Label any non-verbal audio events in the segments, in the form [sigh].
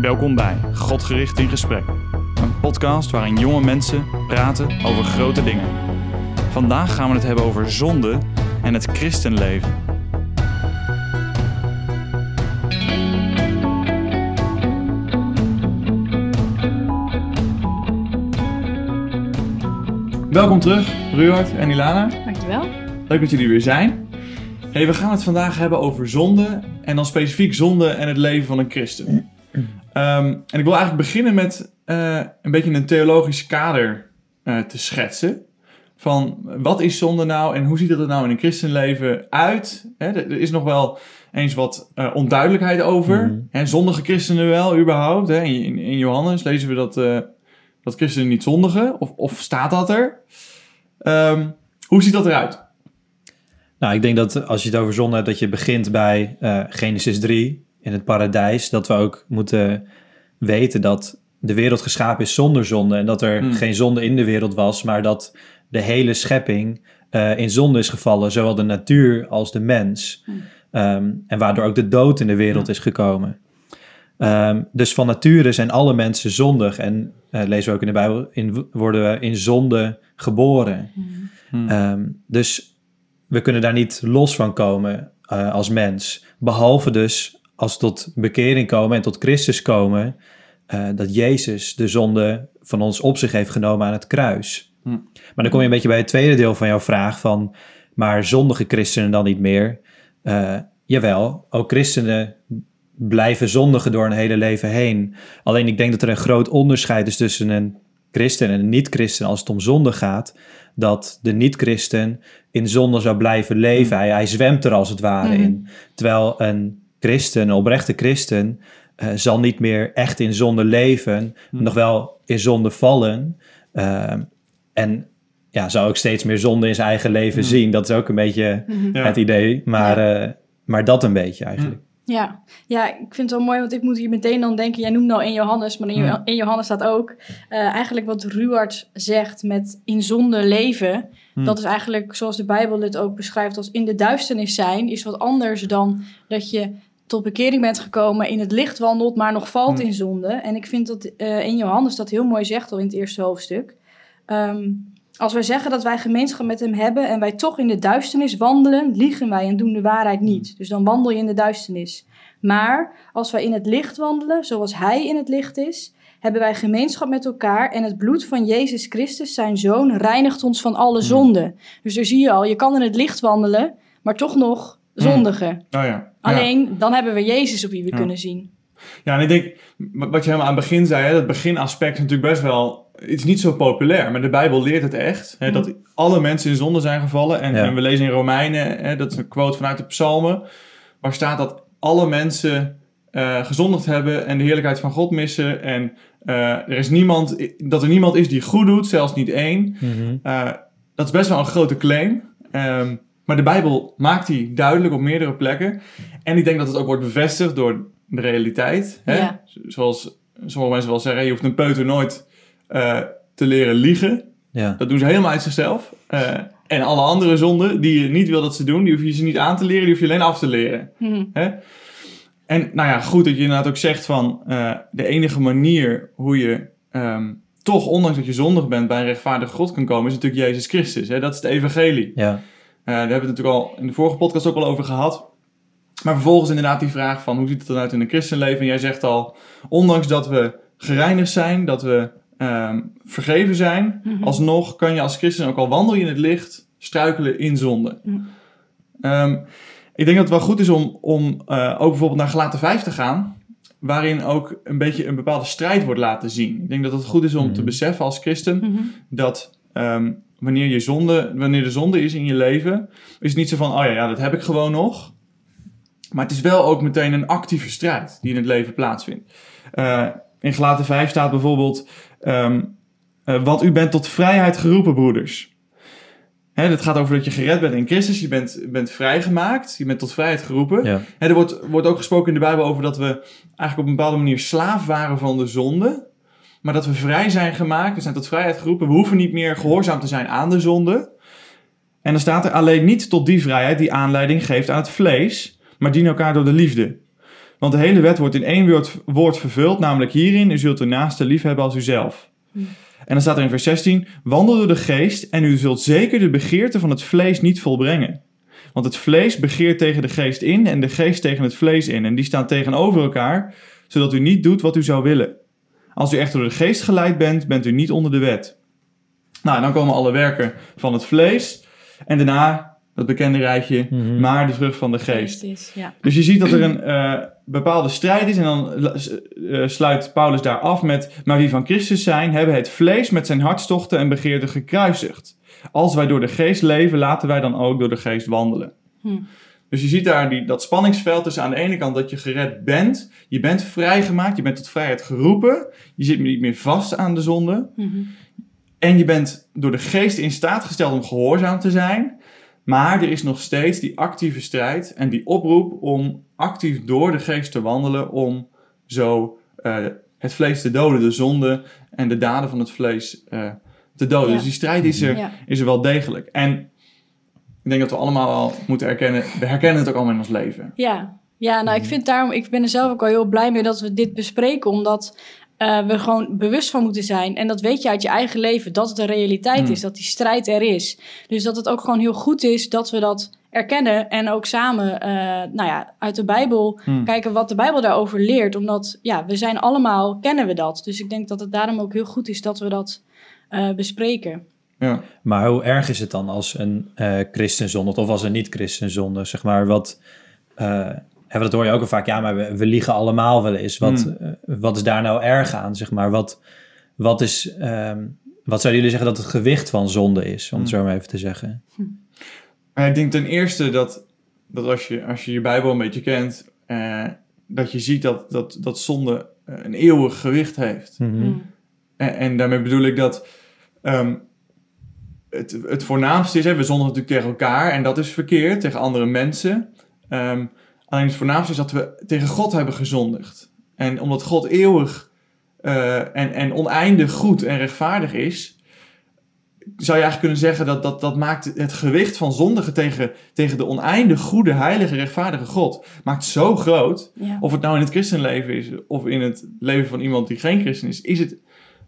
Welkom bij Godgericht in Gesprek. Een podcast waarin jonge mensen praten over grote dingen. Vandaag gaan we het hebben over zonde en het christenleven. Welkom terug, Ruud en Ilana. Dankjewel. Leuk dat jullie weer zijn. Hey, we gaan het vandaag hebben over zonde en dan specifiek zonde en het leven van een christen. Ehm, en ik wil eigenlijk beginnen met eh, een beetje een theologisch kader eh, te schetsen. Van wat is zonde nou en hoe ziet het er nou in een christenleven uit? Er, is nog wel eens wat eh, onduidelijkheid over. Mhm. Hè, zondige christenen wel, überhaupt. In, in, Johannes lezen we dat, dat christenen niet zondigen. Of, of staat dat er? Ehm, hoe ziet dat eruit? Nou, ik denk dat als je het over zonde hebt, dat je begint bij Genesis 3 in het paradijs. Dat we ook moeten weten dat de wereld geschapen is zonder zonde. En dat er Hmm. geen zonde in de wereld was, maar dat de hele schepping eh, in zonde is gevallen. Zowel de natuur als de mens. Hmm. Ehm, en waardoor ook de dood in de wereld Hmm. is gekomen. Ehm, dus van nature zijn alle mensen zondig. En eh, lezen we ook in de Bijbel, in, worden we in zonde geboren. Ehm, dus we kunnen daar niet los van komen eh, als mens. Behalve dus als we tot bekering komen en tot Christus komen, eh, dat Jezus de zonde van ons op zich heeft genomen aan het kruis. Hm. Maar dan kom je een beetje bij het tweede deel van jouw vraag van, maar zondige christenen dan niet meer? Eh, jawel, ook christenen blijven zondigen door een hele leven heen. Alleen ik denk dat er een groot onderscheid is tussen een christen en een niet-christen als het om zonde gaat. Dat de niet-christen in zonde zou blijven leven. Hij, hij zwemt er als het ware Mhm. in. Terwijl een christen, een oprechte christen, eh, zal niet meer echt in zonde leven. Mhm. Nog wel in zonde vallen. eh, en ja, zou ook steeds meer zonde in zijn eigen leven Mhm. zien. Dat is ook een beetje. Ja. het idee. Maar, eh, maar dat een beetje eigenlijk. Ja. ja, ik vind het wel mooi, want ik moet hier meteen dan denken... Jij noemt nou in Johannes, maar in, in Johannes staat ook... eh, eigenlijk wat Ruard zegt met in zonde leven... Hmm. Dat is eigenlijk, zoals de Bijbel het ook beschrijft... als in de duisternis zijn, is wat anders dan dat je tot bekering bent gekomen... in het licht wandelt, maar nog valt Hmm. in zonde. En ik vind dat eh, in Johannes dat heel mooi zegt al in het eerste hoofdstuk... Ehm, als wij zeggen dat wij gemeenschap met hem hebben en wij toch in de duisternis wandelen, liegen wij en doen de waarheid niet. Dus dan wandel je in de duisternis. Maar als wij in het licht wandelen, zoals hij in het licht is, hebben wij gemeenschap met elkaar en het bloed van Jezus Christus, zijn zoon, reinigt ons van alle zonde. Dus daar zie je al, je kan in het licht wandelen, maar toch nog zondigen. Oh ja. Ja. Alleen, dan hebben we Jezus op wie we Ja. kunnen zien. Ja, en ik denk, wat je helemaal aan het begin zei, hè, dat beginaspect is natuurlijk best wel... Het is niet zo populair, maar de Bijbel leert het echt. Hè, Mhm. Dat alle mensen in zonde zijn gevallen. En, Ja. en we lezen in Romeinen, hè, dat is een quote vanuit de psalmen... waar staat dat alle mensen eh, gezondigd hebben en de heerlijkheid van God missen. En eh, er is niemand, dat er niemand is die goed doet, zelfs niet één. Mhm. Eh, dat is best wel een grote claim. Ehm, maar de Bijbel maakt die duidelijk op meerdere plekken. En ik denk dat het ook wordt bevestigd door de realiteit. Hè? Ja. Zoals sommige mensen wel zeggen, je hoeft een peuter nooit eh, te leren liegen. Ja. Dat doen ze helemaal uit zichzelf. Eh, en alle andere zonden die je niet wil dat ze doen, die hoef je ze niet aan te leren, die hoef je alleen af te leren. Mhm. Hè? En nou ja, goed dat je inderdaad ook zegt van eh, de enige manier hoe je ehm, toch, ondanks dat je zondig bent, bij een rechtvaardige God kan komen, is natuurlijk Jezus Christus. Hè? Dat is het evangelie. Ja. Eh, daar hebben we het natuurlijk al in de vorige podcast ook al over gehad. Maar vervolgens inderdaad die vraag van hoe ziet het dan uit in een christenleven? En jij zegt al, ondanks dat we gereinigd zijn, dat we ehm, vergeven zijn, Mhm. alsnog kan je als christen, ook al wandel je in het licht, struikelen in zonde. Mhm. Ehm, ik denk dat het wel goed is om, om eh, ook bijvoorbeeld naar Galaten 5 te gaan, waarin ook een beetje een bepaalde strijd wordt laten zien. Ik denk dat het goed is om Mhm. te beseffen als christen Mhm. dat ehm, wanneer, je zonde, wanneer de zonde is in je leven, is het niet zo van, oh ja, ja, dat heb ik gewoon nog. Maar het is wel ook meteen een actieve strijd die in het leven plaatsvindt. Eh, in Galaten 5 staat bijvoorbeeld, ehm, eh, want u bent tot vrijheid geroepen, broeders. Hè, het gaat over dat je gered bent in Christus, je bent, bent vrijgemaakt, je bent tot vrijheid geroepen. Ja. Hè, er wordt, wordt ook gesproken in de Bijbel over dat we eigenlijk op een bepaalde manier slaaf waren van de zonde. Maar dat we vrij zijn gemaakt, we zijn tot vrijheid geroepen. We hoeven niet meer gehoorzaam te zijn aan de zonde. En dan staat er alleen niet tot die vrijheid die aanleiding geeft aan het vlees, maar dien elkaar door de liefde. Want de hele wet wordt in één woord, woord vervuld, namelijk hierin: u zult de naaste lief hebben als uzelf. Hmm. En dan staat er in vers 16: Wandel door de geest en u zult zeker de begeerte van het vlees niet volbrengen. Want het vlees begeert tegen de geest in en de geest tegen het vlees in. En die staan tegenover elkaar, zodat u niet doet wat u zou willen. Als u echt door de geest geleid bent, bent u niet onder de wet. Nou, en dan komen alle werken van het vlees. En daarna dat bekende rijtje, Mhm. maar de vrucht van de geest. Geest is, ja. Dus je ziet dat er een eh, bepaalde strijd is en dan eh, sluit Paulus daar af met, maar wie van Christus zijn, hebben het vlees met zijn hartstochten en begeerten gekruisigd. Als wij door de geest leven, laten wij dan ook door de geest wandelen. Hm. Dus je ziet daar die, dat spanningsveld tussen aan de ene kant dat je gered bent, je bent vrijgemaakt, je bent tot vrijheid geroepen, je zit niet meer vast aan de zonde. Mhm. En je bent door de geest in staat gesteld om gehoorzaam te zijn. Maar er is nog steeds die actieve strijd en die oproep om actief door de geest te wandelen. Om zo eh, het vlees te doden, de zonde en de daden van het vlees eh, te doden. Ja. Dus die strijd is er, Ja. is er wel degelijk. En ik denk dat we allemaal wel moeten erkennen, we herkennen het ook allemaal in ons leven. Ja, ja nou, Mhm. ik vind daarom, ik ben er zelf ook al heel blij mee dat we dit bespreken, omdat eh, we gewoon bewust van moeten zijn. En dat weet je uit je eigen leven, dat het een realiteit Mm. is, dat die strijd er is. Dus dat het ook gewoon heel goed is dat we dat erkennen en ook samen, eh, nou ja, uit de Bijbel Hmm. kijken wat de Bijbel daarover leert. Omdat, ja, we zijn allemaal, kennen we dat. Dus ik denk dat het daarom ook heel goed is dat we dat eh, bespreken. Ja. Maar hoe erg is het dan als een eh christen zondigt of als een niet-christen zondigt? Zeg maar, wat... eh, hè, dat hoor je ook al vaak. Ja, maar we, we liegen allemaal wel eens. Wat, Hmm. eh, wat is daar nou erg aan, zeg maar? Wat, wat is... ehm, wat zouden jullie zeggen dat het gewicht van zonde is, om het Hmm. zo maar even te zeggen? Maar ik denk ten eerste dat, dat als, je, als je je Bijbel een beetje kent, eh, dat je ziet dat, dat, dat zonde een eeuwig gewicht heeft. Mhm. Mm. En, en daarmee bedoel ik dat ehm, het, het voornaamste is, hè, we zondigen natuurlijk tegen elkaar en dat is verkeerd, tegen andere mensen. Ehm, alleen het voornaamste is dat we tegen God hebben gezondigd. En omdat God eeuwig eh, en, en oneindig goed en rechtvaardig is, zou je eigenlijk kunnen zeggen dat dat, dat maakt het gewicht van zondigen tegen, tegen de oneindig goede, heilige, rechtvaardige God, maakt zo groot Ja. of het nou in het christenleven is of in het leven van iemand die geen christen is, is het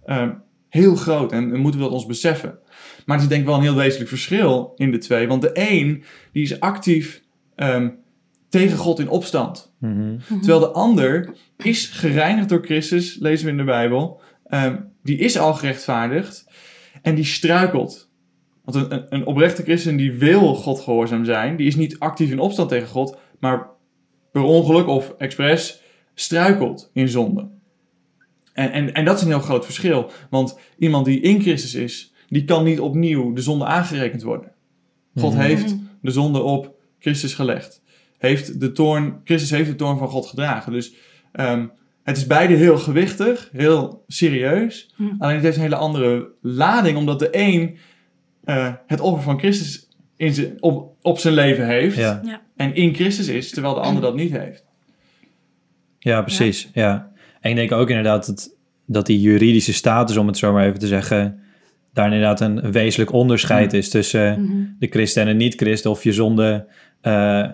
ehm, heel groot en, en moeten we dat ons beseffen. Maar er is denk ik wel een heel wezenlijk verschil in de twee. Want de een die is actief ehm, tegen God in opstand. Mhm. Terwijl de ander is gereinigd door Christus, lezen we in de Bijbel. ehm, die is al gerechtvaardigd en die struikelt. Want een, een, een oprechte christen die wil God gehoorzaam zijn, die is niet actief in opstand tegen God, maar per ongeluk of expres struikelt in zonde. En, en, en dat is een heel groot verschil. Want iemand die in Christus is, die kan niet opnieuw de zonde aangerekend worden. God Mhm. heeft de zonde op Christus gelegd. Heeft de toorn, Christus heeft de toorn van God gedragen. Dus ehm, het is beide heel gewichtig, heel serieus. Hm. Alleen het heeft een hele andere lading, omdat de een eh, het offer van Christus in zijn, op, op zijn leven heeft. Ja. En in Christus is, terwijl de ander dat niet heeft. Ja, precies. Ja. En ik denk ook inderdaad dat, dat die juridische status, om het zo maar even te zeggen, daar inderdaad een wezenlijk onderscheid is tussen Mhm. de christen en de niet-christen. Of je zonden eh,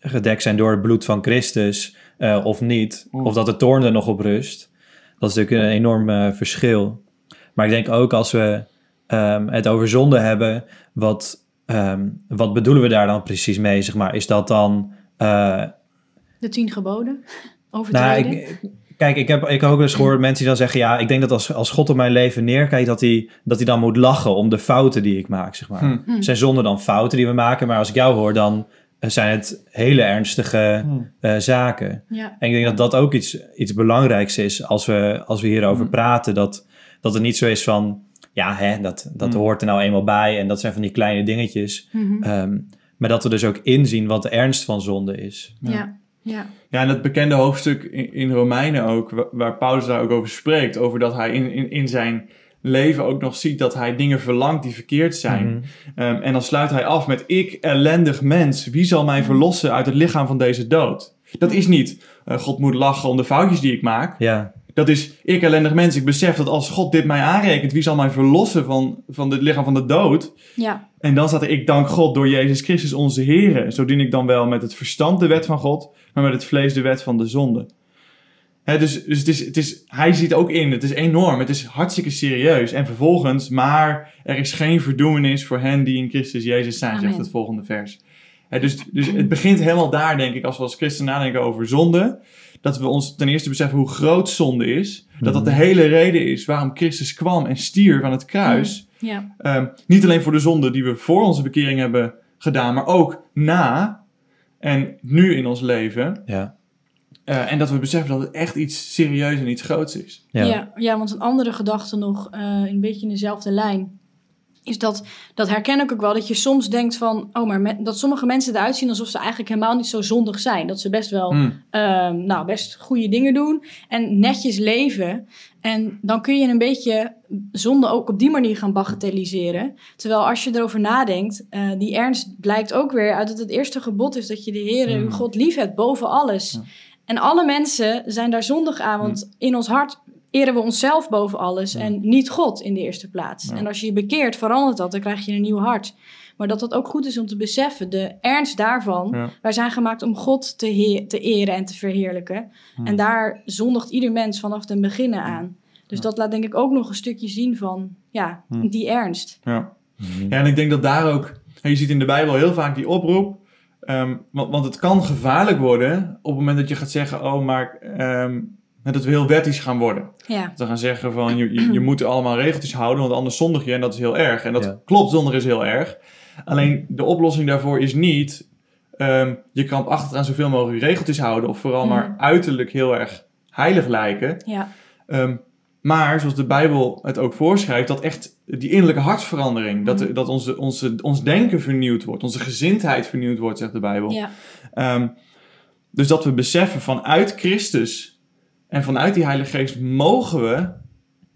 gedekt zijn door het bloed van Christus eh, of niet. Mm. Of dat de toorn er nog op rust. Dat is natuurlijk een enorm eh, verschil. Maar ik denk ook als we ehm, het over zonde hebben, wat, ehm, wat bedoelen we daar dan precies mee? Zeg maar? Is dat dan... De tien geboden. [laughs] nou, Overtreden. ik, kijk, ik heb, ik heb ook eens gehoord mensen die dan zeggen... ja, ik denk dat als, als God op mijn leven neerkijkt... Dat hij, dat hij dan moet lachen om de fouten die ik maak, zeg maar. Hm. Hm. Zijn zonde dan fouten die we maken... maar als ik jou hoor, dan eh, zijn het hele ernstige eh, zaken. Ja. En ik denk dat dat ook iets, iets belangrijks is... als we, als we hierover Hm. praten. Dat, dat het niet zo is van... ja, hè, dat, dat hoort er nou eenmaal bij... en dat zijn van die kleine dingetjes... Mhm. Ehm, maar dat we dus ook inzien wat de ernst van zonde is. ja. Ja. Ja, en dat bekende hoofdstuk in, in Romeinen ook, wa- waar Paulus daar ook over spreekt. Over dat hij in, in, in zijn leven ook nog ziet dat hij dingen verlangt die verkeerd zijn. Mhm. Ehm, en dan sluit hij af met: Ik, ellendig mens, wie zal mij verlossen uit het lichaam van deze dood? Dat is niet, eh, God moet lachen om de foutjes die ik maak. Ja, Dat is, ik ellendig mens, ik besef dat als God dit mij aanrekent, wie zal mij verlossen van, van het lichaam van de dood? Ja, En dan staat er, ik dank God door Jezus Christus onze Here. Zo dien ik dan wel met het verstand de wet van God, maar met het vlees de wet van de zonde. Hè, dus dus het is, het is, hij ziet ook in, het is enorm, het is hartstikke serieus. En vervolgens, maar er is geen verdoemenis voor hen die in Christus Jezus zijn, zegt het volgende vers. Hè, dus, dus het begint helemaal daar, denk ik, als we als christen nadenken over zonde. Dat we ons ten eerste beseffen hoe groot zonde is. Dat dat de hele reden is waarom Christus kwam en stierf aan het kruis. ja, Ehm, niet alleen voor de zonde die we voor onze bekering hebben gedaan, maar ook na en nu in ons leven. Ja. Eh, en dat we beseffen dat het echt iets serieus en iets groots is. Ja. ja. Ja, want een andere gedachte nog, eh, een beetje in dezelfde lijn, is dat, dat herken ik ook wel, dat je soms denkt van, oh, maar me- dat sommige mensen eruit zien alsof ze eigenlijk helemaal niet zo zondig zijn. Dat ze best wel, Mm. ehm, nou, best goede dingen doen en netjes leven. En dan kun je een beetje zonde ook op die manier gaan bagatelliseren. Terwijl als je erover nadenkt, eh, die ernst blijkt ook weer uit dat het eerste gebod is dat je de Heer, uw Mm. God, lief hebt boven alles. Ja. En alle mensen zijn daar zondig aan, want in ons hart eren we onszelf boven alles Ja. en niet God in de eerste plaats. Ja. En als je je bekeert, verandert dat, dan krijg je een nieuw hart. Maar dat dat ook goed is om te beseffen, de ernst daarvan. Ja. Wij zijn gemaakt om God te, te eren en te verheerlijken. En daar zondigt ieder mens vanaf den beginnen aan. Dus dat laat denk ik ook nog een stukje zien van, ja, die ernst. Ja. ja, en ik denk dat daar ook... Je ziet in de Bijbel heel vaak die oproep. ehm, want, want het kan gevaarlijk worden op het moment dat je gaat zeggen... Oh, maar dat we heel wettisch gaan worden. Ja, Dat we gaan zeggen van je, je, je moet allemaal regeltjes houden, want anders zondig je en dat is heel erg. En dat Ja. klopt, zondig is heel erg. Alleen de oplossing daarvoor is niet ehm, je krampachtig aan zoveel mogelijk regeltjes houden of vooral Mm. maar uiterlijk heel erg heilig lijken. ja, Ehm, maar zoals de Bijbel het ook voorschrijft, dat echt die innerlijke hartsverandering, dat, Mm. dat onze, onze, ons denken vernieuwd wordt, onze gezindheid vernieuwd wordt, zegt de Bijbel. ja, Ehm, dus dat we beseffen vanuit Christus en vanuit die Heilige Geest mogen we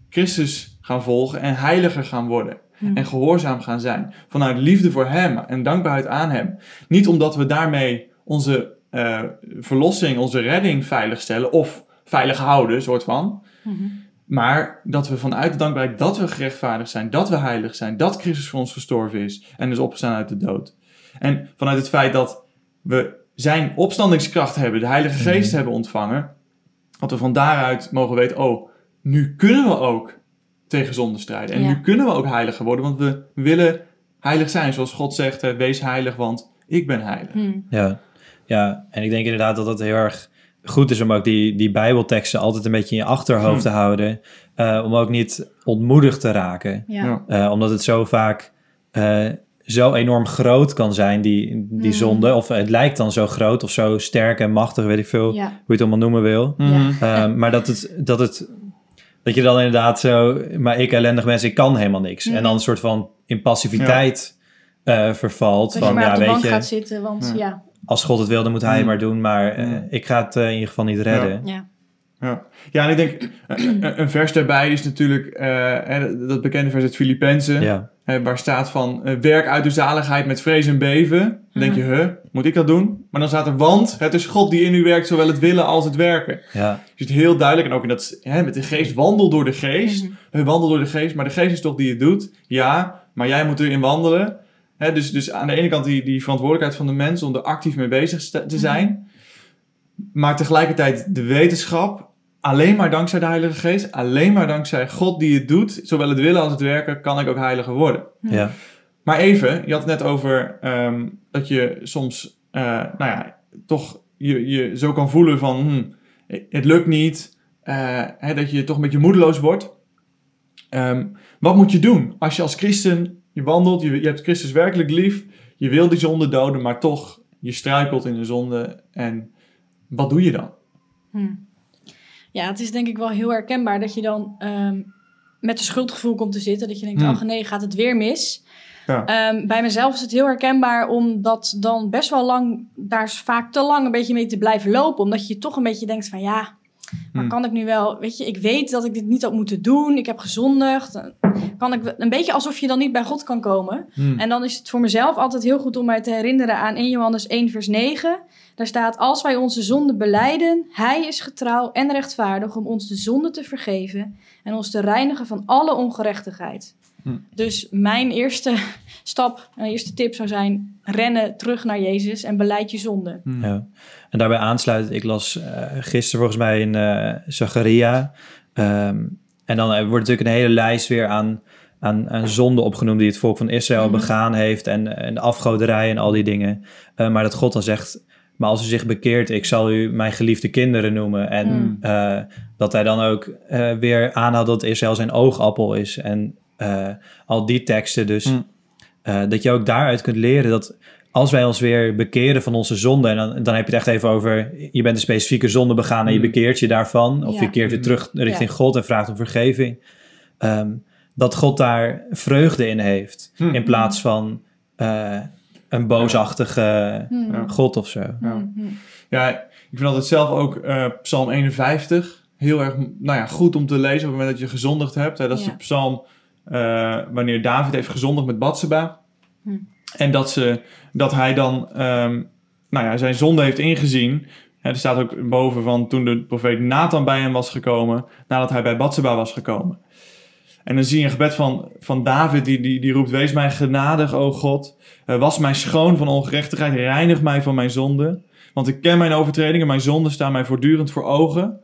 Christus gaan volgen en heiliger gaan worden. Hmm. En gehoorzaam gaan zijn. Vanuit liefde voor Hem en dankbaarheid aan Hem. Niet omdat we daarmee onze eh, verlossing, onze redding veiligstellen of veilig houden, soort van. Mhm. Maar dat we vanuit de dankbaarheid dat we gerechtvaardigd zijn, dat we heilig zijn, dat Christus voor ons gestorven is en is opgestaan uit de dood. En vanuit het feit dat we zijn opstandingskracht hebben, de Heilige Geest Mhm. hebben ontvangen, dat we van daaruit mogen weten, oh, nu kunnen we ook tegen zonde strijden. En Ja. nu kunnen we ook heiliger worden, want we willen heilig zijn. Zoals God zegt, hè, wees heilig, want ik ben heilig. Hmm. Ja. ja, en ik denk inderdaad dat het heel erg goed is om ook die, die bijbelteksten altijd een beetje in je achterhoofd te houden. eh, om ook niet ontmoedigd te raken. ja. Ja. Eh, omdat het zo vaak eh, zo enorm groot kan zijn, die, die Mm. zonde. Of het lijkt dan zo groot of zo sterk en machtig, weet ik veel, ja. hoe je het allemaal noemen wil. Mhm. Eh, maar dat het, dat het, dat je dan inderdaad zo, maar ik ellendig mensen, ik kan helemaal niks. Mhm. En dan een soort van in passiviteit eh, vervalt. Dat je van, maar ja, op de weet bank je, gaat zitten, want Ja. ja, als God het wil, dan moet hij het Mm. maar doen. Maar eh, Mm. ik ga het in ieder geval niet redden. ja. Ja. ja, en ik denk, een, een vers daarbij is natuurlijk eh, hè, dat bekende vers uit Filippenzen. Ja. Hè, waar staat van eh, werk uit de zaligheid met vrees en beven. Dan denk je, huh, moet ik dat doen? Maar dan staat er, want het is God die in u werkt, zowel het willen als het werken. Ja. Je ziet heel duidelijk, en ook in dat, hè, met de geest, wandel door de geest. Mhm. Eh, Wandel door de geest, maar de geest is toch die het doet? Ja, maar jij moet erin wandelen. Hè, dus, dus aan de ene kant die, die verantwoordelijkheid van de mens om er actief mee bezig te zijn. Maar tegelijkertijd de wetenschap, alleen maar dankzij de Heilige Geest, alleen maar dankzij God die het doet, zowel het willen als het werken, kan ik ook heiliger worden. Ja. Maar even, je had het net over ehm, dat je soms, eh, nou ja, toch je, je zo kan voelen van, hm, het lukt niet, eh, hè, dat je toch een beetje moedeloos wordt. Ehm, wat moet je doen als je als christen, je wandelt, je, je hebt Christus werkelijk lief, je wil die zonde doden, maar toch, je struikelt in de zonde en wat doe je dan? Hm. Ja, het is denk ik wel heel herkenbaar dat je dan ehm, met een schuldgevoel komt te zitten. Dat je denkt, ach nee, gaat het weer mis? Ja. Ehm, bij mezelf is het heel herkenbaar om dat dan best wel lang, daar is vaak te lang een beetje mee te blijven lopen. Omdat je toch een beetje denkt van ja, Maar Hmm. kan ik nu wel, weet je, ik weet dat ik dit niet had moeten doen. Ik heb gezondigd. Kan ik een beetje alsof je dan niet bij God kan komen. Hmm. En dan is het voor mezelf altijd heel goed om mij te herinneren aan 1 Johannes 1, vers 9. Daar staat: Als wij onze zonde beleiden, Hij is getrouw en rechtvaardig om ons de zonde te vergeven en ons te reinigen van alle ongerechtigheid. Hm. Dus mijn eerste [laughs] stap, mijn eerste tip zou zijn: rennen terug naar Jezus en beleid je zonde. Hmm. Ja. En daarbij aansluitend, ik las eh, gisteren volgens mij in eh Zacharia. ehm, en dan eh, wordt natuurlijk een hele lijst weer aan, aan, aan zonden opgenoemd die het volk van Israël Mhm. begaan heeft. En, en de afgoderij en al die dingen. Eh, maar dat God dan zegt, maar als u zich bekeert, ik zal u mijn geliefde kinderen noemen. En Mm. eh, dat hij dan ook eh, weer aanhaalt dat Israël zijn oogappel is. En eh, al die teksten dus. Mm. eh, dat je ook daaruit kunt leren dat als wij ons weer bekeren van onze zonde, en dan, dan heb je het echt even over, je bent een specifieke zonde begaan en je Mm. bekeert je daarvan, of Ja. je keert weer terug richting Ja. God en vraagt om vergeving, Ehm, dat God daar vreugde in heeft, in plaats van eh, een boosachtige. Ja. God of zo. Ja. Hmm, hmm. Ja, ik vind altijd zelf ook eh, Psalm 51 heel erg nou ja, goed om te lezen op het moment dat je gezondigd hebt. Hè. Dat is de psalm wanneer David heeft gezondigd met Batseba. Hm. En dat, ze, dat hij dan ehm, nou ja, zijn zonde heeft ingezien. Er staat ook boven van toen de profeet Nathan bij hem was gekomen, nadat hij bij Batseba was gekomen. En dan zie je een gebed van, van David, die, die, die roept, wees mij genadig, o God. Eh, was mij schoon van ongerechtigheid, reinig mij van mijn zonde. Want ik ken mijn overtredingen, mijn zonden staan mij voortdurend voor ogen.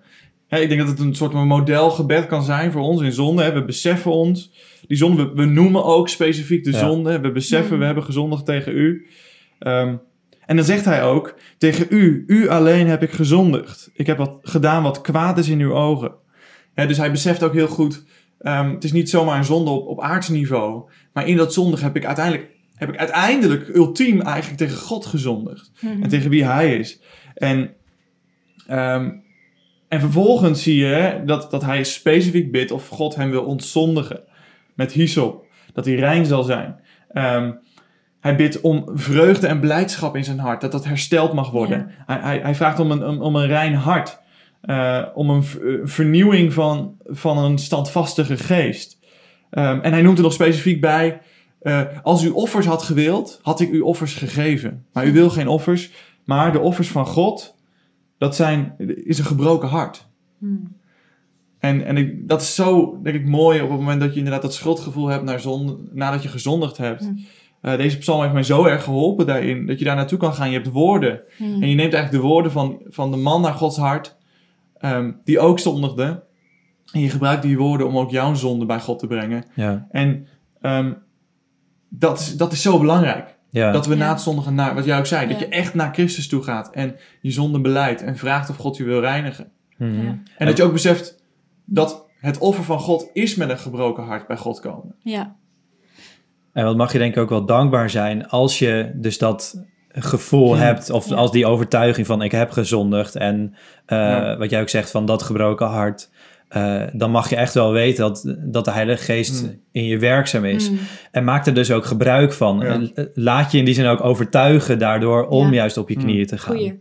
Hè, ik denk dat het een soort van modelgebed kan zijn voor ons in zonde. Hè. We beseffen ons, die zonde, we, we noemen ook specifiek de Ja. zonde. We beseffen, Mm. we hebben gezondigd tegen u. Ehm, en dan zegt hij ook, tegen u, u alleen heb ik gezondigd. Ik heb wat gedaan wat kwaad is in uw ogen. Hè, dus hij beseft ook heel goed, ehm, het is niet zomaar een zonde op, op aardsniveau. Maar in dat zondig heb ik uiteindelijk, heb ik uiteindelijk ultiem eigenlijk tegen God gezondigd Hmm. en tegen wie hij is. En, ehm, en vervolgens zie je dat, dat hij specifiek bidt of God hem wil ontzondigen met hyssop, dat hij rein zal zijn. Ehm, hij bidt om vreugde en blijdschap in zijn hart, dat dat hersteld mag worden. Hij, hij, hij vraagt om een, om, om een rein hart, eh, om een eh, vernieuwing van, van een standvastige geest. Ehm, en hij noemt er nog specifiek bij, eh, als u offers had gewild, had ik u offers gegeven. Maar u wil geen offers, maar de offers van God, dat zijn, is een gebroken hart. Hmm. En, en ik, dat is zo, denk ik, mooi op het moment dat je inderdaad dat schuldgevoel hebt naar zonde, nadat je gezondigd hebt. Mm. Eh, deze psalm heeft mij zo erg geholpen daarin, dat je daar naartoe kan gaan. Je hebt woorden. Hmm. En je neemt eigenlijk de woorden van, van de man naar Gods hart, ehm, die ook zondigde. En je gebruikt die woorden om ook jouw zonde bij God te brengen. Ja, En ehm, dat, is, dat is zo belangrijk. Ja. Dat we Ja. na het zondigen naar, wat jij ook zei, dat je echt naar Christus toe gaat en je zonde beleidt en vraagt of God je wil reinigen. Mhm. Ja. En dat je ook beseft dat het offer van God is met een gebroken hart bij God komen. Ja. En wat mag je denk ik ook wel dankbaar zijn als je dus dat gevoel Ja. hebt, of Ja. als die overtuiging van ik heb gezondigd en eh, Ja. wat jij ook zegt van dat gebroken hart, eh, dan mag je echt wel weten dat, dat de Heilige Geest Mm. in je werkzaam is. Hmm. En maak er dus ook gebruik van. Ja. En, eh, laat je in die zin ook overtuigen daardoor om Ja. juist op je Mm. knieën te gaan. Goeie.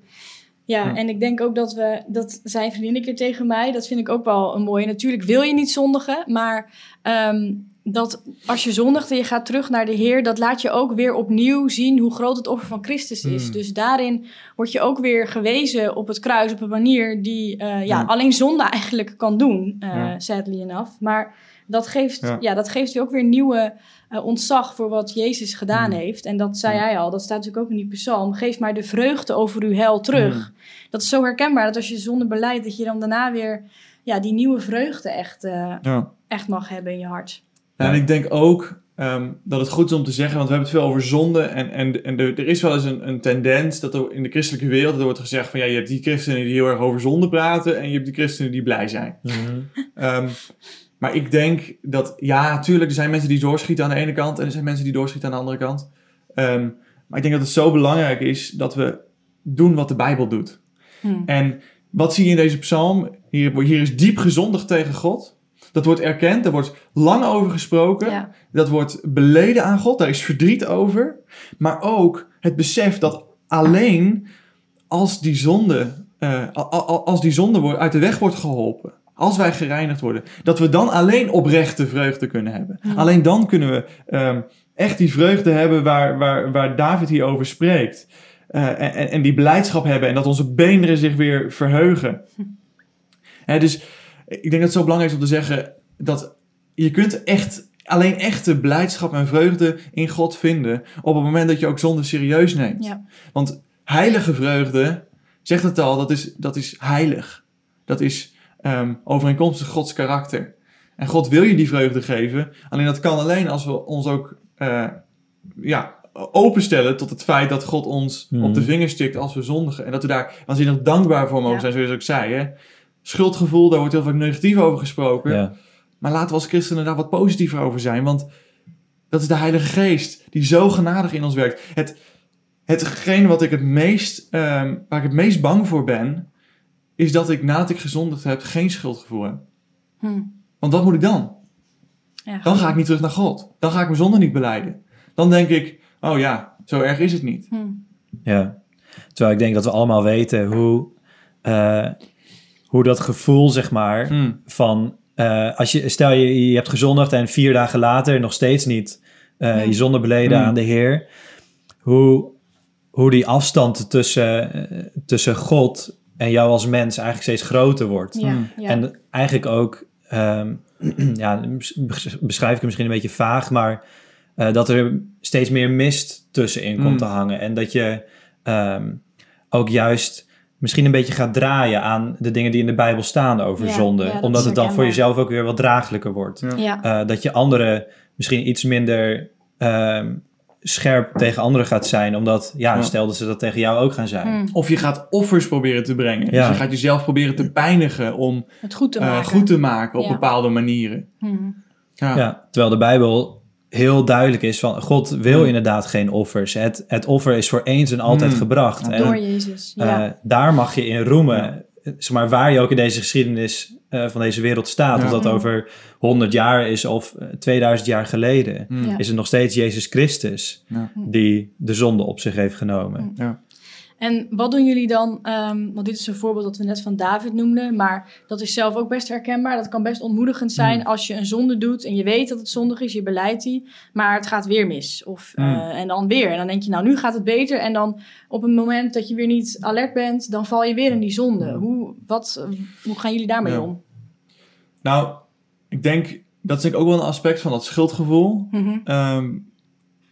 Ja, Ja. en ik denk ook dat we, dat zei een vriendin een keer tegen mij, dat vind ik ook wel een mooie. Natuurlijk wil je niet zondigen, maar ehm, dat als je zondigt en je gaat terug naar de Heer, dat laat je ook weer opnieuw zien hoe groot het offer van Christus is. Mm. Dus daarin word je ook weer gewezen op het kruis op een manier die eh, ja, alleen zonde eigenlijk kan doen, eh, Ja. sadly enough. Maar dat geeft, Ja. ja. dat geeft je ook weer nieuwe eh, ontzag voor wat Jezus gedaan Mm. heeft. En dat zei hij al, dat staat natuurlijk ook in die psalm. Geef mij de vreugde over uw hel terug. Mm. Dat is zo herkenbaar, dat als je zonde beleidt, dat je dan daarna weer ja, die nieuwe vreugde echt, echt mag hebben in je hart. En ik denk ook ehm, dat het goed is om te zeggen, want we hebben het veel over zonde. En, en, en er, er is wel eens een, een tendens dat er in de christelijke wereld er wordt gezegd van ja, je hebt die christenen die heel erg over zonde praten en je hebt die christenen die blij zijn. Mhm. Ehm, maar ik denk dat, ja, natuurlijk, er zijn mensen die doorschieten aan de ene kant en er zijn mensen die doorschieten aan de andere kant. Ehm, maar ik denk dat het zo belangrijk is dat we doen wat de Bijbel doet. Hm. En wat zie je in deze psalm? Hier, hier is diep gezondigd tegen God. Dat wordt erkend, daar wordt lang over gesproken. Ja. Dat wordt beleden aan God, daar is verdriet over. Maar ook het besef dat alleen als die zonde eh, als die zonde wordt, uit de weg wordt geholpen, als wij gereinigd worden, dat we dan alleen oprechte vreugde kunnen hebben. Alleen dan kunnen we ehm, echt die vreugde hebben waar, waar, waar David hier over spreekt. Eh, en, die blijdschap hebben en dat onze beenderen zich weer verheugen. Hè, dus ik denk dat het zo belangrijk is om te zeggen dat je kunt echt alleen echte blijdschap en vreugde in God vinden op het moment dat je ook zonde serieus neemt. Ja. Want heilige vreugde, zegt het al, dat is, dat is heilig. Dat is ehm, overeenkomstig Gods karakter. En God wil je die vreugde geven. Alleen dat kan alleen als we ons ook eh, ja, openstellen tot het feit dat God ons Mhm. op de vingers stikt als we zondigen. En dat we daar waanzinnig dankbaar voor mogen Ja. zijn, zoals ik zei. Hè? Schuldgevoel, daar wordt heel vaak negatief over gesproken. Ja. Maar laten we als christenen daar wat positiever over zijn. Want dat is de Heilige Geest die zo genadig in ons werkt. Het, hetgene wat ik het meest, ehm, waar ik het meest bang voor ben, is dat ik nadat ik gezondigd heb geen schuldgevoel heb. Hm. Want wat moet ik dan? Ja, Dan ga ik niet terug naar God. Dan ga ik mijn zonde niet beleiden. Dan denk ik, oh ja, zo erg is het niet. Hm. Ja, terwijl ik denk dat we allemaal weten hoe, eh, hoe dat gevoel, zeg maar, Hmm. van eh, als je, stel je, je hebt gezondigd en vier dagen later nog steeds niet eh, Ja. je zonde beleden Hmm. aan de Heer, hoe, hoe die afstand tussen, eh, tussen God en jou als mens eigenlijk steeds groter wordt. Ja, Hmm. ja. En eigenlijk ook, ehm, [clears throat] ja, bes- beschrijf ik het misschien een beetje vaag, maar eh, dat er steeds meer mist tussenin komt Mm. te hangen. En dat je ehm, ook juist misschien een beetje gaat draaien aan de dingen die in de Bijbel staan over Ja, zonde. ja, omdat het dan voor jezelf ook weer wat draaglijker wordt. Ja. ja. Eh, dat je anderen misschien iets minder ehm, scherp tegen anderen gaat zijn. Omdat, ja, Ja. stel dat ze dat tegen jou ook gaan zijn. Hm. Of je gaat offers proberen te brengen. Ja. Dus je gaat jezelf proberen te pijnigen om Het goed te eh, maken. goed te maken op Ja. bepaalde manieren. Hm. Ja. Ja, terwijl de Bijbel heel duidelijk is van God wil Hmm. inderdaad geen offers. Het, het offer is voor eens en altijd Hmm. gebracht. En Door Jezus. Ja. eh, daar mag je in roemen. Ja. Eh, Zeg maar, waar je ook in deze geschiedenis eh, van deze wereld staat. Ja. Of dat Hmm. over 100 jaar is of eh, 2000 jaar geleden. Ja. Is het nog steeds Jezus Christus Ja. die de zonde op zich heeft genomen. Ja. En wat doen jullie dan? ehm, want dit is een voorbeeld dat we net van David noemden, maar dat is zelf ook best herkenbaar. Dat kan best ontmoedigend zijn Mm. als je een zonde doet en je weet dat het zondig is, je beleidt die, maar het gaat weer mis. Of, eh, Mm. en dan weer. En dan denk je, nou nu gaat het beter. En dan op een moment dat je weer niet alert bent, dan val je weer in die zonde. Mm. Hoe, wat, eh, hoe gaan jullie daarmee Ja. om? Nou, ik denk, dat is denk ik ook wel een aspect van dat schuldgevoel. Mhm. Ehm,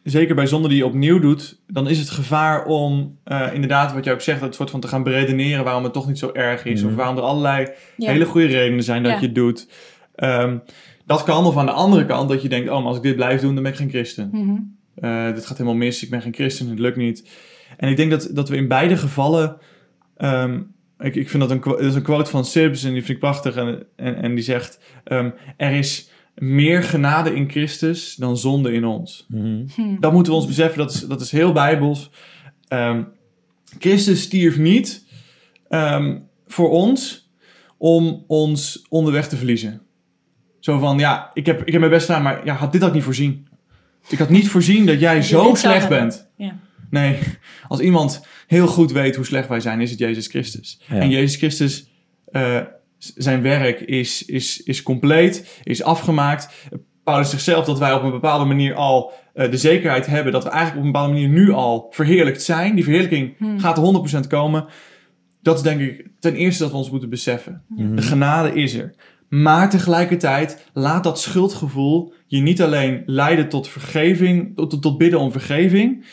zeker bij zonde die je opnieuw doet, dan is het gevaar om eh, inderdaad, wat je ook zegt, dat soort van te gaan beredeneren waarom het toch niet zo erg is. Mhm. Of waarom er allerlei Ja. hele goede redenen zijn dat Ja. je het doet. Ehm, dat kan, of aan de andere kant, dat je denkt, oh, maar als ik dit blijf doen, dan ben ik geen christen. Mhm. Eh, dit gaat helemaal mis, ik ben geen christen, het lukt niet. En ik denk dat, dat we in beide gevallen... ehm, ik, ik vind dat een, dat is een quote van Sibbs en die vind ik prachtig. En, en, en die zegt, ehm, er is meer genade in Christus dan zonde in ons. Mhm. Hm. Dat moeten we ons beseffen, dat is, dat is heel bijbels. Ehm, Christus stierf niet ehm, voor ons om ons onderweg te verliezen. Zo van, ja, ik heb, ik heb mijn best gedaan, maar ja, had dit ook niet voorzien. Ik had niet voorzien dat jij Dat zo slecht bent. Ja. Nee, als iemand heel goed weet hoe slecht wij zijn, is het Jezus Christus. Ja. En Jezus Christus, eh, zijn werk is, is, is compleet, is afgemaakt. Paulus zegt zelf dat wij op een bepaalde manier al eh, de zekerheid hebben dat we eigenlijk op een bepaalde manier nu al verheerlijkt zijn. Die verheerlijking Hmm. gaat er 100% komen. Dat is denk ik ten eerste dat we ons moeten beseffen. Mhm. De genade is er. Maar tegelijkertijd laat dat schuldgevoel je niet alleen leiden tot vergeving, tot, tot, tot bidden om vergeving,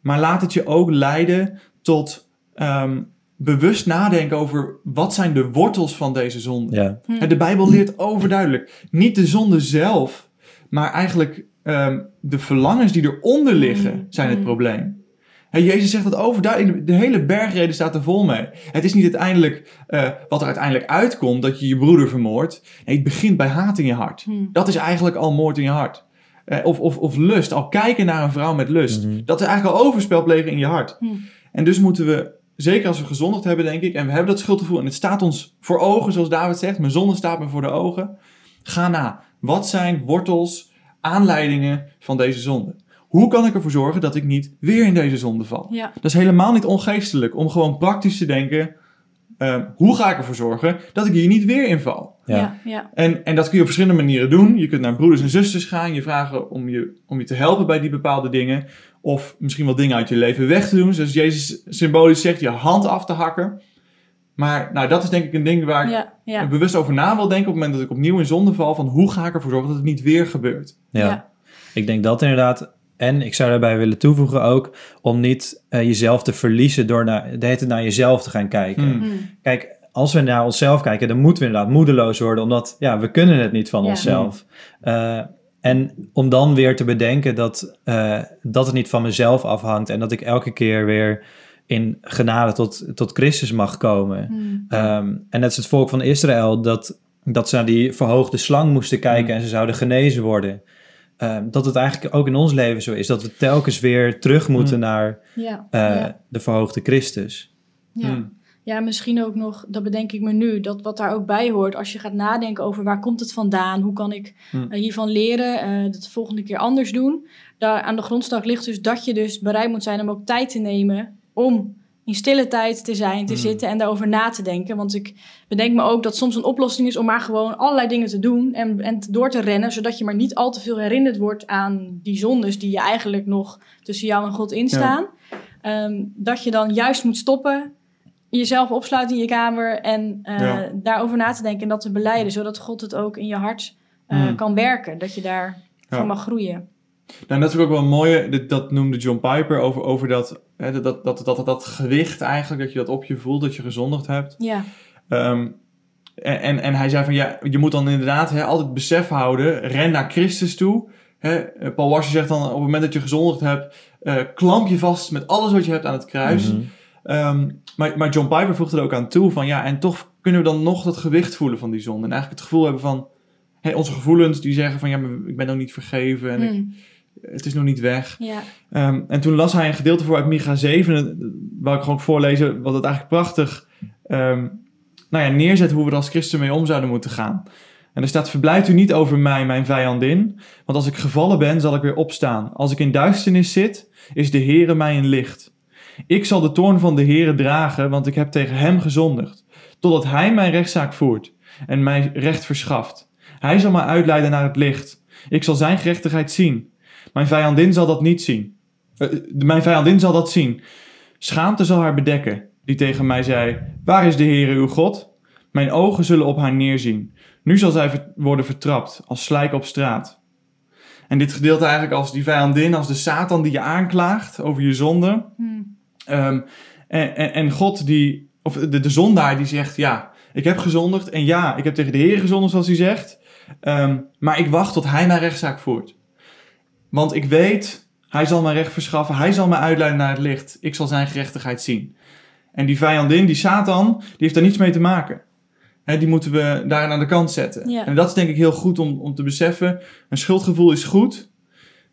maar laat het je ook leiden tot ehm, bewust nadenken over wat zijn de wortels van deze zonde. Ja. Hm. De Bijbel leert overduidelijk niet de zonde zelf, maar eigenlijk ehm, de verlangens die eronder liggen Mm, zijn het mm. probleem. Hè, Jezus zegt dat overduidelijk. De hele bergreden staat er vol mee. Het is niet uiteindelijk eh, wat er uiteindelijk uitkomt dat je je broeder vermoordt. Nee, het begint bij haat in je hart. Hm. Dat is eigenlijk al moord in je hart. Eh, of, of, of lust, al kijken naar een vrouw met lust. Dat is eigenlijk al overspel plegen in je hart. Hm. En dus moeten we, zeker als we gezondigd hebben, denk ik, en we hebben dat schuldgevoel en het staat ons voor ogen, zoals David zegt, mijn zonde staat me voor de ogen. Ga na. Wat zijn wortels, aanleidingen van deze zonde? Hoe kan ik ervoor zorgen dat ik niet weer in deze zonde val? Ja. Dat is helemaal niet ongeestelijk om gewoon praktisch te denken. Ehm, hoe ga ik ervoor zorgen dat ik hier niet weer inval? Ja. Ja, ja. En, en dat kun je op verschillende manieren doen. Je kunt naar broeders en zusters gaan, je vragen om je, om je te helpen bij die bepaalde dingen. Of misschien wel dingen uit je leven weg te doen. Zoals Jezus symbolisch zegt, je hand af te hakken. Maar nou, dat is denk ik een ding waar ik ja, ja. bewust over na wil denken op het moment dat ik opnieuw in zonde val. Van hoe ga ik ervoor zorgen dat het niet weer gebeurt? Ja. Ja. ik denk dat inderdaad. En ik zou daarbij willen toevoegen ook om niet eh, jezelf te verliezen door naar, de hele tijd naar jezelf te gaan kijken. Hmm. Hmm. Kijk, als we naar onszelf kijken, dan moeten we inderdaad moedeloos worden, omdat ja, we kunnen het niet van Ja. onszelf. Eh, en om dan weer te bedenken dat, eh, dat het niet van mezelf afhangt en dat ik elke keer weer in genade tot, tot Christus mag komen. Hmm. Ehm, en dat is het volk van Israël, dat, dat ze naar die verhoogde slang moesten kijken en ze zouden genezen worden. Ehm, dat het eigenlijk ook in ons leven zo is, dat we telkens weer terug moeten Mm. naar Ja, eh, ja. de verhoogde Christus. Ja. Ja, misschien ook nog, dat bedenk ik me nu, dat wat daar ook bij hoort, als je gaat nadenken over waar komt het vandaan, hoe kan ik Hmm. eh, hiervan leren, eh dat de volgende keer anders doen. Daar aan de grondslag ligt dus dat je dus bereid moet zijn om ook tijd te nemen om in stille tijd te zijn, te Hmm. zitten en daarover na te denken. Want ik bedenk me ook dat soms een oplossing is om maar gewoon allerlei dingen te doen en, en door te rennen, zodat je maar niet al te veel herinnerd wordt aan die zondes die je eigenlijk nog tussen jou en God instaan. Ehm, dat je dan juist moet stoppen, jezelf opsluiten in je kamer en eh, Ja. daarover na te denken en dat te beleiden, zodat God het ook in je hart eh, Mm. kan werken. Dat je daar Ja. van mag groeien. Nou, dat is ook wel een mooie, dat, dat noemde John Piper over, over dat, hè, dat, dat, dat, dat, dat gewicht eigenlijk, dat je dat op je voelt, dat je gezondigd hebt. Ja, Ehm, en, en, en hij zei van ja, je moet dan inderdaad hè, altijd besef houden, ren naar Christus toe. Hè, Paul zegt dan op het moment dat je gezondigd hebt, eh, klamp je vast met alles wat je hebt aan het kruis. Mhm. Ehm, maar, maar John Piper voegde er ook aan toe van ja, en toch kunnen we dan nog dat gewicht voelen van die zonde. En eigenlijk het gevoel hebben van, onze gevoelens die zeggen van ja, maar ik ben nog niet vergeven en ik, Mm. het is nog niet weg. ja. Ehm, en toen las hij een gedeelte voor uit Micha 7, en dat wou ik gewoon voorlezen, wat het eigenlijk prachtig ehm, nou ja, neerzet hoe we er als christen mee om zouden moeten gaan. En er staat, verblijd u niet over mij, mijn vijandin, want als ik gevallen ben, zal ik weer opstaan. Als ik in duisternis zit, is de Heere mij een licht. Ik zal de toorn van de Heere dragen, want ik heb tegen hem gezondigd, totdat hij mijn rechtszaak voert en mij recht verschaft. Hij zal mij uitleiden naar het licht. Ik zal zijn gerechtigheid zien. Mijn vijandin zal dat niet zien. Eh, mijn vijandin zal dat zien. Schaamte zal haar bedekken, die tegen mij zei: Waar is de Heere uw God? Mijn ogen zullen op haar neerzien. Nu zal zij worden vertrapt, als slijk op straat. En dit gedeelte eigenlijk als die vijandin, als de Satan die je aanklaagt over je zonde. Mm. Ehm, en, en, en God die, of de, de zondaar die zegt: Ja, ik heb gezondigd. En ja, ik heb tegen de Heer gezondigd, zoals hij zegt. Ehm, maar ik wacht tot hij mijn rechtszaak voert. Want ik weet, hij zal mijn recht verschaffen. Hij zal mij uitleiden naar het licht. Ik zal zijn gerechtigheid zien. En die vijandin, die Satan, die heeft daar niets mee te maken. Die moeten we daar aan de kant zetten. Ja. En dat is denk ik heel goed om, om te beseffen. Een schuldgevoel is goed,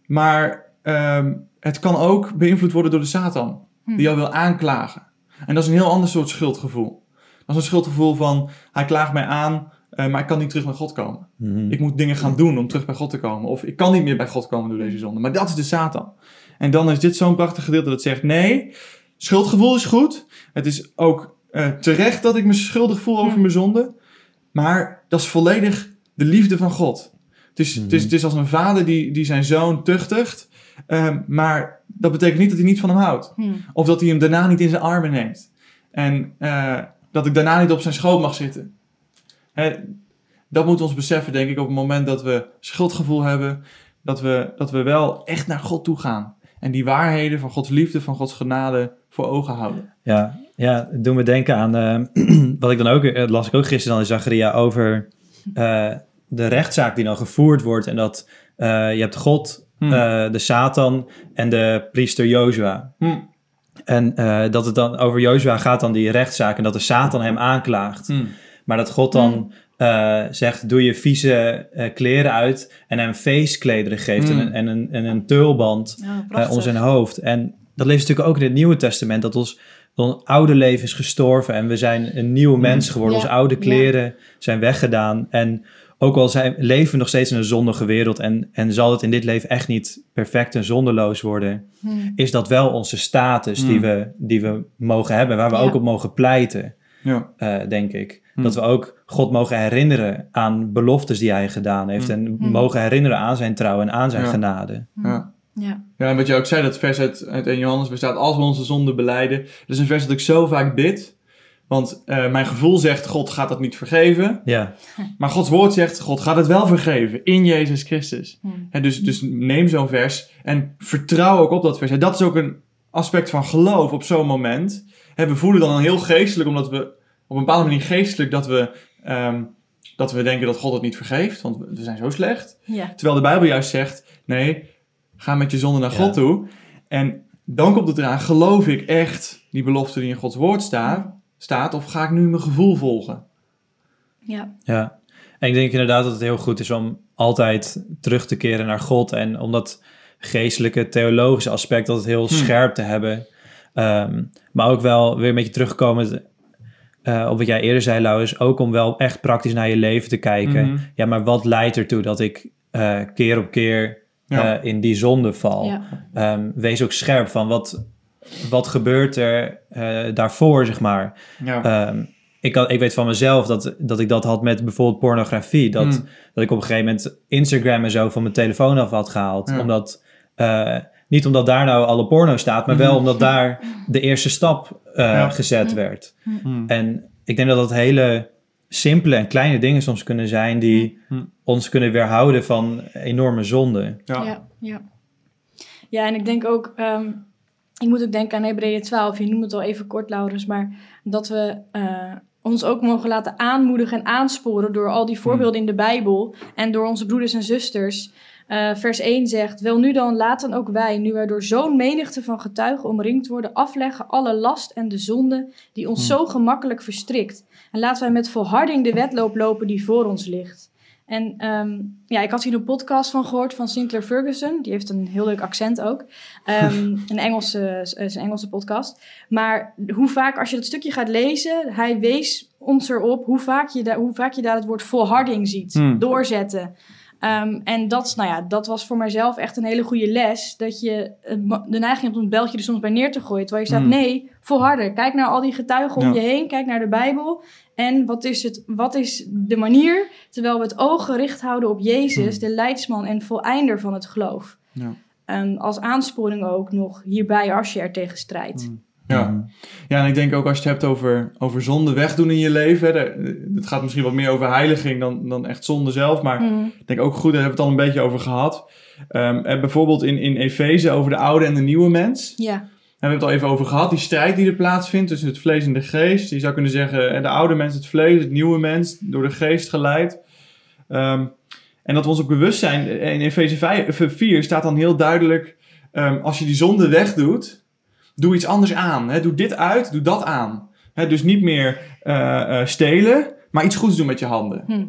maar ehm, het kan ook beïnvloed worden door de Satan. Die jou wil aanklagen. En dat is een heel ander soort schuldgevoel. Dat is een schuldgevoel van, hij klaagt mij aan, eh, maar ik kan niet terug naar God komen. Mhm. Ik moet dingen gaan doen om terug bij God te komen. Of ik kan niet meer bij God komen door deze zonde. Maar dat is de Satan. En dan is dit zo'n prachtig gedeelte dat zegt: nee, schuldgevoel is goed. Het is ook eh, terecht dat ik me schuldig voel over mijn zonde. Maar dat is volledig de liefde van God. Het is, het is, Mhm. het is als een vader die, die zijn zoon tuchtigt. Ehm, maar dat betekent niet dat hij niet van hem houdt. Mm. Of dat hij hem daarna niet in zijn armen neemt. En eh, dat ik daarna niet op zijn schoot mag zitten. Hè, dat moet ons beseffen, denk ik, op het moment dat we schuldgevoel hebben. Dat we, dat we wel echt naar God toe gaan. En die waarheden van Gods liefde, van Gods genade voor ogen houden. Ja, ja, het doet me denken aan eh, [clears throat] wat ik dan ook, eh, las ik ook gisteren dan in Zacharia over eh, de rechtszaak die dan gevoerd wordt. En dat eh, je hebt God, Hmm. eh, de Satan en de priester Jozua. Hm, En eh, dat het dan over Jozua gaat dan die rechtszaak en dat de Satan hem aanklaagt. hm, Maar dat God dan eh, zegt, doe je vieze eh, kleren uit en hem feestklederen geeft Hmm. en, een, en, een, en een tulband om zijn hoofd. En dat leest natuurlijk ook in het Nieuwe Testament, dat ons, ons oude leven is gestorven en we zijn een nieuwe mens geworden. Ja, Onze oude ja. kleren zijn weggedaan. En ook al zijn, leven we nog steeds in een zondige wereld en, en zal het in dit leven echt niet perfect en zonderloos worden, Mm. is dat wel onze status die, Hmm. we, die we mogen hebben, waar we Ja. ook op mogen pleiten. Ja. eh, denk ik. Hm. Dat we ook God mogen herinneren aan beloftes die hij gedaan heeft. En mogen herinneren aan zijn trouw en aan zijn Ja. genade. Ja. Ja. ja, en wat je ook zei, dat vers uit, uit 1 Johannes bestaat als we onze zonden beleiden. Dat is een vers dat ik zo vaak bid. Want eh, mijn gevoel zegt, God gaat dat niet vergeven. Ja, [laughs] Maar Gods woord zegt, God gaat het wel vergeven in Jezus Christus. Hm. Hè, dus, dus neem zo'n vers en vertrouw ook op dat vers. En dat is ook een aspect van geloof op zo'n moment. Hè, we voelen dan heel geestelijk, omdat we op een bepaalde manier geestelijk dat we, ehm, dat we denken dat God het niet vergeeft. Want we zijn zo slecht. Ja. Terwijl de Bijbel juist zegt, nee, ga met je zonde naar Ja. God toe. En dan komt het eraan, geloof ik echt die belofte die in Gods woord staat, staat of ga ik nu mijn gevoel volgen? Ja. ja. En ik denk inderdaad dat het heel goed is om altijd terug te keren naar God. En om dat geestelijke, theologische aspect altijd heel Hm. scherp te hebben. Ehm, maar ook wel weer een beetje terugkomen eh, op wat jij eerder zei, Lauwers. Ook om wel echt praktisch naar je leven te kijken. Mhm. Ja, maar wat leidt ertoe dat ik eh, keer op keer Ja. eh, in die zonde val? Ja. Ehm, wees ook scherp van wat, wat gebeurt er eh, daarvoor, zeg maar. Ja. Ehm, ik, had, ik weet van mezelf dat, dat ik dat had met bijvoorbeeld pornografie. Dat, Mm. dat ik op een gegeven moment Instagram en zo van mijn telefoon af had gehaald. Ja. Omdat, eh, niet omdat daar nou alle porno staat, maar wel Mhm. omdat daar de eerste stap eh, Ja. gezet Mhm. werd. Mm. En ik denk dat dat hele simpele en kleine dingen soms kunnen zijn die ons kunnen weerhouden van enorme zonden. Ja. Ja, ja. ja, en ik denk ook, ehm, ik moet ook denken aan Hebreeën 12. Je noemde het al even kort, Laurens, maar dat we eh, ons ook mogen laten aanmoedigen en aansporen door al die voorbeelden in de Bijbel en door onze broeders en zusters. Eh, vers 1 zegt: Wel nu dan, laten ook wij, nu wij door zo'n menigte van getuigen omringd worden, afleggen alle last en de zonde die ons Hmm. zo gemakkelijk verstrikt. En laten wij met volharding de wedloop lopen die voor ons ligt. En ehm, ja, ik had hier een podcast van gehoord van Sinclair Ferguson. Die heeft een heel leuk accent ook. Ehm, [laughs] een Engelse, eh, is een Engelse podcast. Maar hoe vaak, als je dat stukje gaat lezen, hij wees ons erop hoe vaak je, daar hoe vaak je daar het woord volharding ziet. Hmm. Doorzetten. Ehm, en dat, nou ja, dat was voor mijzelf echt een hele goede les. Dat je eh, de neiging hebt om het beltje er soms bij neer te gooien. Terwijl je staat, Hmm. nee, volharden. Kijk naar al die getuigen om Ja. je heen. Kijk naar de Bijbel. En wat is, het, wat is de manier, terwijl we het oog gericht houden op Jezus, Hmm. de leidsman en voleinder van het geloof. Ja. En als aansporing ook nog hierbij als je er tegen strijdt. Hmm. Ja. ja, en ik denk ook als je het hebt over, over zonde wegdoen in je leven. hè, Het gaat misschien wat meer over heiliging dan, dan echt zonde zelf. Maar Mm. ik denk ook goed, daar hebben we het al een beetje over gehad. Ehm, en bijvoorbeeld in, in Efeze over de oude en de nieuwe mens. Ja, Daar hebben we het al even over gehad. Die strijd die er plaatsvindt tussen het vlees en de geest. Je zou kunnen zeggen, eh, de oude mens het vlees, het nieuwe mens door de geest geleid. Ehm, en dat we ons ook bewust zijn. eh, In Efeze 5 eh, 4 staat dan heel duidelijk... ehm, als je die zonde wegdoet, doe iets anders aan. Hè? Doe dit uit, doe dat aan. Hè? Dus niet meer eh, eh, stelen, maar iets goeds doen met je handen. Hm.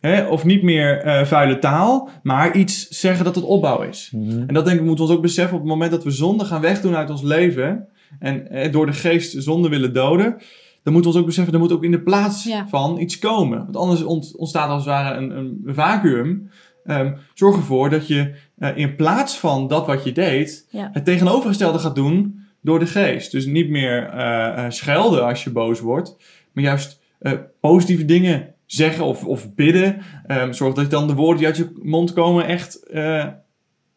Hè? Of niet meer eh, vuile taal, maar iets zeggen dat het opbouw is. Mhm. En dat denk ik moeten we ons ook beseffen op het moment dat we zonde gaan wegdoen uit ons leven. En eh, door de geest zonde willen doden. Dan moeten we ons ook beseffen, er moet ook in de plaats Ja. van iets komen. Want anders ont- ontstaat als het ware een, een vacuüm. Ehm, zorg ervoor dat je eh, in plaats van dat wat je deed, Ja. het tegenovergestelde gaat doen door de geest. Dus niet meer eh, eh, schelden als je boos wordt, maar juist eh, positieve dingen zeggen of, of bidden. Ehm, zorg dat dan de woorden die uit je mond komen echt, eh,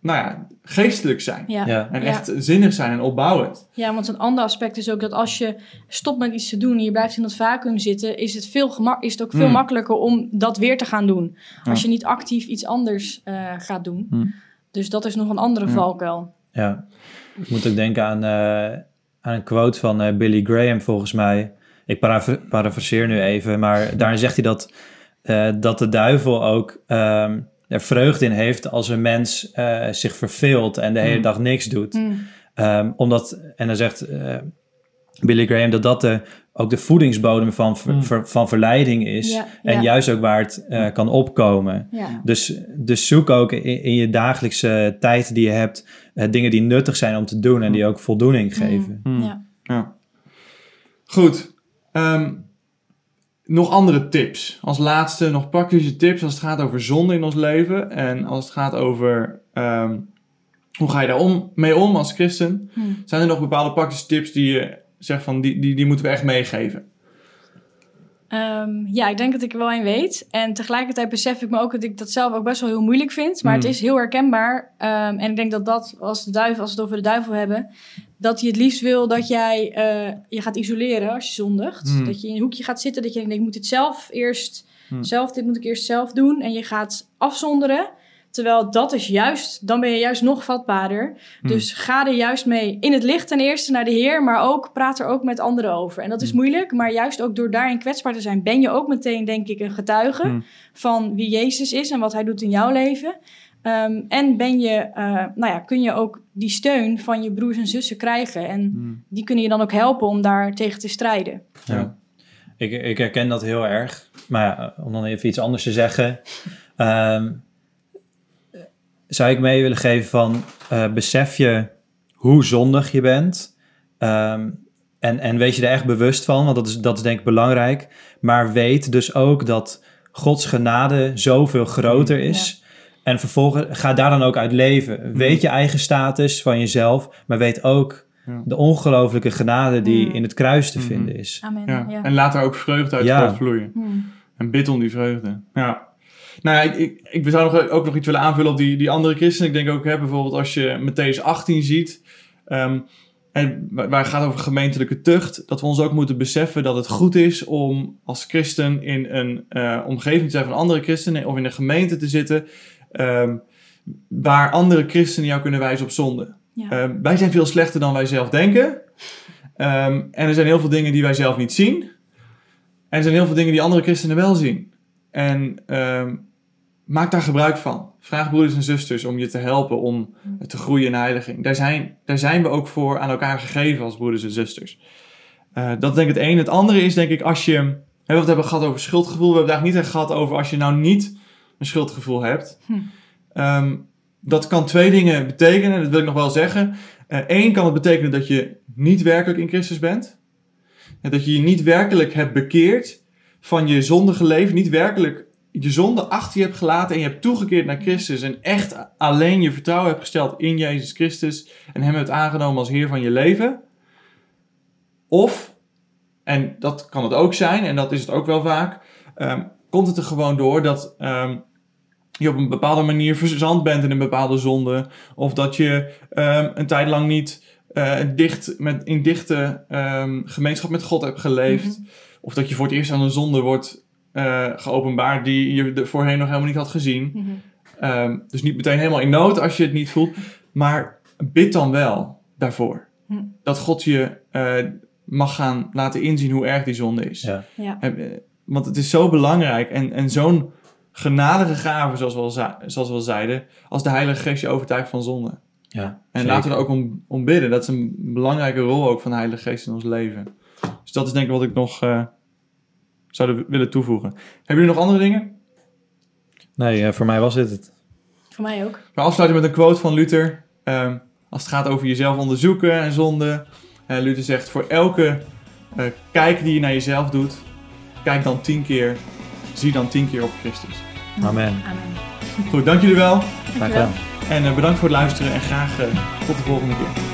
nou ja, geestelijk zijn. ja. Ja. En Ja. echt zinnig zijn en opbouwend. Ja, want een ander aspect is ook dat als je stopt met iets te doen en je blijft in dat vacuüm zitten, is het, veel gemak is het ook veel Mm. makkelijker om dat weer te gaan doen. Als Ja. je niet actief iets anders eh, gaat doen. Mm. Dus dat is nog een andere Ja. valkuil. Ja, ik moet ook denken aan, eh, aan een quote van eh, Billy Graham volgens mij. Ik parafraseer nu even, maar daarin zegt hij dat, eh, dat de duivel ook ehm, er vreugde in heeft als een mens zich verveelt en de hele Hmm. dag niks doet. Mm. Ehm, omdat, en dan zegt Billy Graham dat dat de, ook de voedingsbodem van, ver- ver- van verleiding is. Ja, En ja. juist ook waar het eh, kan opkomen. Ja. Dus, dus zoek ook in, in je dagelijkse tijd die je hebt, eh, dingen die nuttig zijn om te doen en die ook voldoening geven. Ja. Ja. Goed. Ehm, nog andere tips. Als laatste nog praktische tips als het gaat over zonde in ons leven. En als het gaat over ehm, hoe ga je daar om, mee om als christen. Mm. Zijn er nog bepaalde praktische tips die je zegt van die, die, die moeten we echt meegeven? Ehm, ja, ik denk dat ik er wel een weet. En tegelijkertijd besef ik me ook dat ik dat zelf ook best wel heel moeilijk vind. Maar Hmm. het is heel herkenbaar. Ehm, en ik denk dat dat, als, de duivel, als we het over de duivel hebben... dat hij het liefst wil dat jij eh, je gaat isoleren als je zondigt. Hmm. Dat je in een hoekje gaat zitten. Dat je denkt, ik moet het zelf eerst... Hmm. Zelf, dit moet ik eerst zelf doen. En je gaat afzonderen. Terwijl dat is juist... Dan ben je juist nog vatbaarder. Hmm. Dus ga er juist mee in het licht ten eerste naar de Heer, maar ook praat er ook met anderen over. En dat is Hmm. moeilijk, maar juist ook door daarin kwetsbaar te zijn, ben je ook meteen, denk ik, een getuige Hmm. van wie Jezus is en wat hij doet in jouw leven. Ehm, en ben je, eh, nou ja, kun je ook die steun van je broers en zussen krijgen. En Hmm. die kunnen je dan ook helpen om daar tegen te strijden. Ja. Ik, ik herken dat heel erg. Maar ja, om dan even iets anders te zeggen. ehm, zou ik mee willen geven van... eh, besef je hoe zondig je bent. Ehm, en, en wees je er echt bewust van. Want dat is, dat is denk ik belangrijk. Maar weet dus ook dat Gods genade zoveel groter is. En vervolgens ga daar dan ook uit leven. Weet je eigen status van jezelf. Maar weet ook Ja. de ongelooflijke genade die Mm. in het kruis te vinden is. Amen. Ja. Ja. En laat daar ook vreugde uit Ja. voortvloeien. Hmm. En bid om die vreugde. Ja. Nou ja, ik, ik, zou nog, ook nog iets willen aanvullen op die, die andere christenen. Ik denk ook, hè, bijvoorbeeld als je Matthäus 18 ziet... ehm, en waar het gaat over gemeentelijke tucht... dat we ons ook moeten beseffen dat het goed is om als christen... in een eh, omgeving te zijn van andere christenen... of in een gemeente te zitten... ehm, waar andere christenen jou kunnen wijzen op zonde. Ja. Ehm, wij zijn veel slechter dan wij zelf denken. En er zijn heel veel dingen die wij zelf niet zien. En er zijn heel veel dingen die andere christenen wel zien. En maak daar gebruik van. Vraag broeders en zusters om je te helpen om te groeien in heiliging. Daar zijn, daar zijn we ook voor aan elkaar gegeven als broeders en zusters. Eh, dat is denk ik het een. Het andere is denk ik als je... Hè, we het hebben gehad over schuldgevoel. We hebben het eigenlijk niet echt gehad over als je nou niet een schuldgevoel hebt. Hm. Ehm, dat kan twee dingen betekenen, dat wil ik nog wel zeggen. Eén kan het betekenen dat je niet werkelijk in Christus bent. En dat je je niet werkelijk hebt bekeerd van je zondige leven. Niet werkelijk je zonde achter je hebt gelaten en je hebt toegekeerd naar Christus. En echt alleen je vertrouwen hebt gesteld in Jezus Christus. En hem hebt aangenomen als Heer van je leven. Of, en dat kan het ook zijn, en dat is het ook wel vaak. ehm, komt het er gewoon door dat ehm, je op een bepaalde manier verzand bent in een bepaalde zonde. Of dat je ehm, een tijd lang niet eh, dicht met, in dichte gemeenschap met God hebt geleefd. Of dat je voor het eerst aan een zonde wordt eh, geopenbaard die je er voorheen nog helemaal niet had gezien. Mhm. Ehm, dus niet meteen helemaal in nood als je het niet voelt. Maar bid dan wel daarvoor. Hm. Dat God je eh, mag gaan laten inzien hoe erg die zonde is. Ja. Ja. Eh, Want het is zo belangrijk en, en zo'n genadige gave, zoals we, al zoals we al zeiden, als de Heilige Geest je overtuigt van zonde. Ja, En zeker. laten we er ook om, om bidden. Dat is een belangrijke rol ook van de Heilige Geest in ons leven. Dus dat is denk ik wat ik nog eh, zou willen toevoegen. Hebben jullie nog andere dingen? Nee, eh, voor mij was dit het. Voor mij ook. We afsluiten met een quote van Luther. Ehm, als het gaat over jezelf onderzoeken en zonde. Eh, Luther zegt, voor elke eh, kijk die je naar jezelf doet, kijk dan tien keer, zie dan tien keer op Christus. Amen. Amen. Goed, dank jullie wel. Graag gedaan. En eh, bedankt voor het luisteren en graag tot de volgende keer.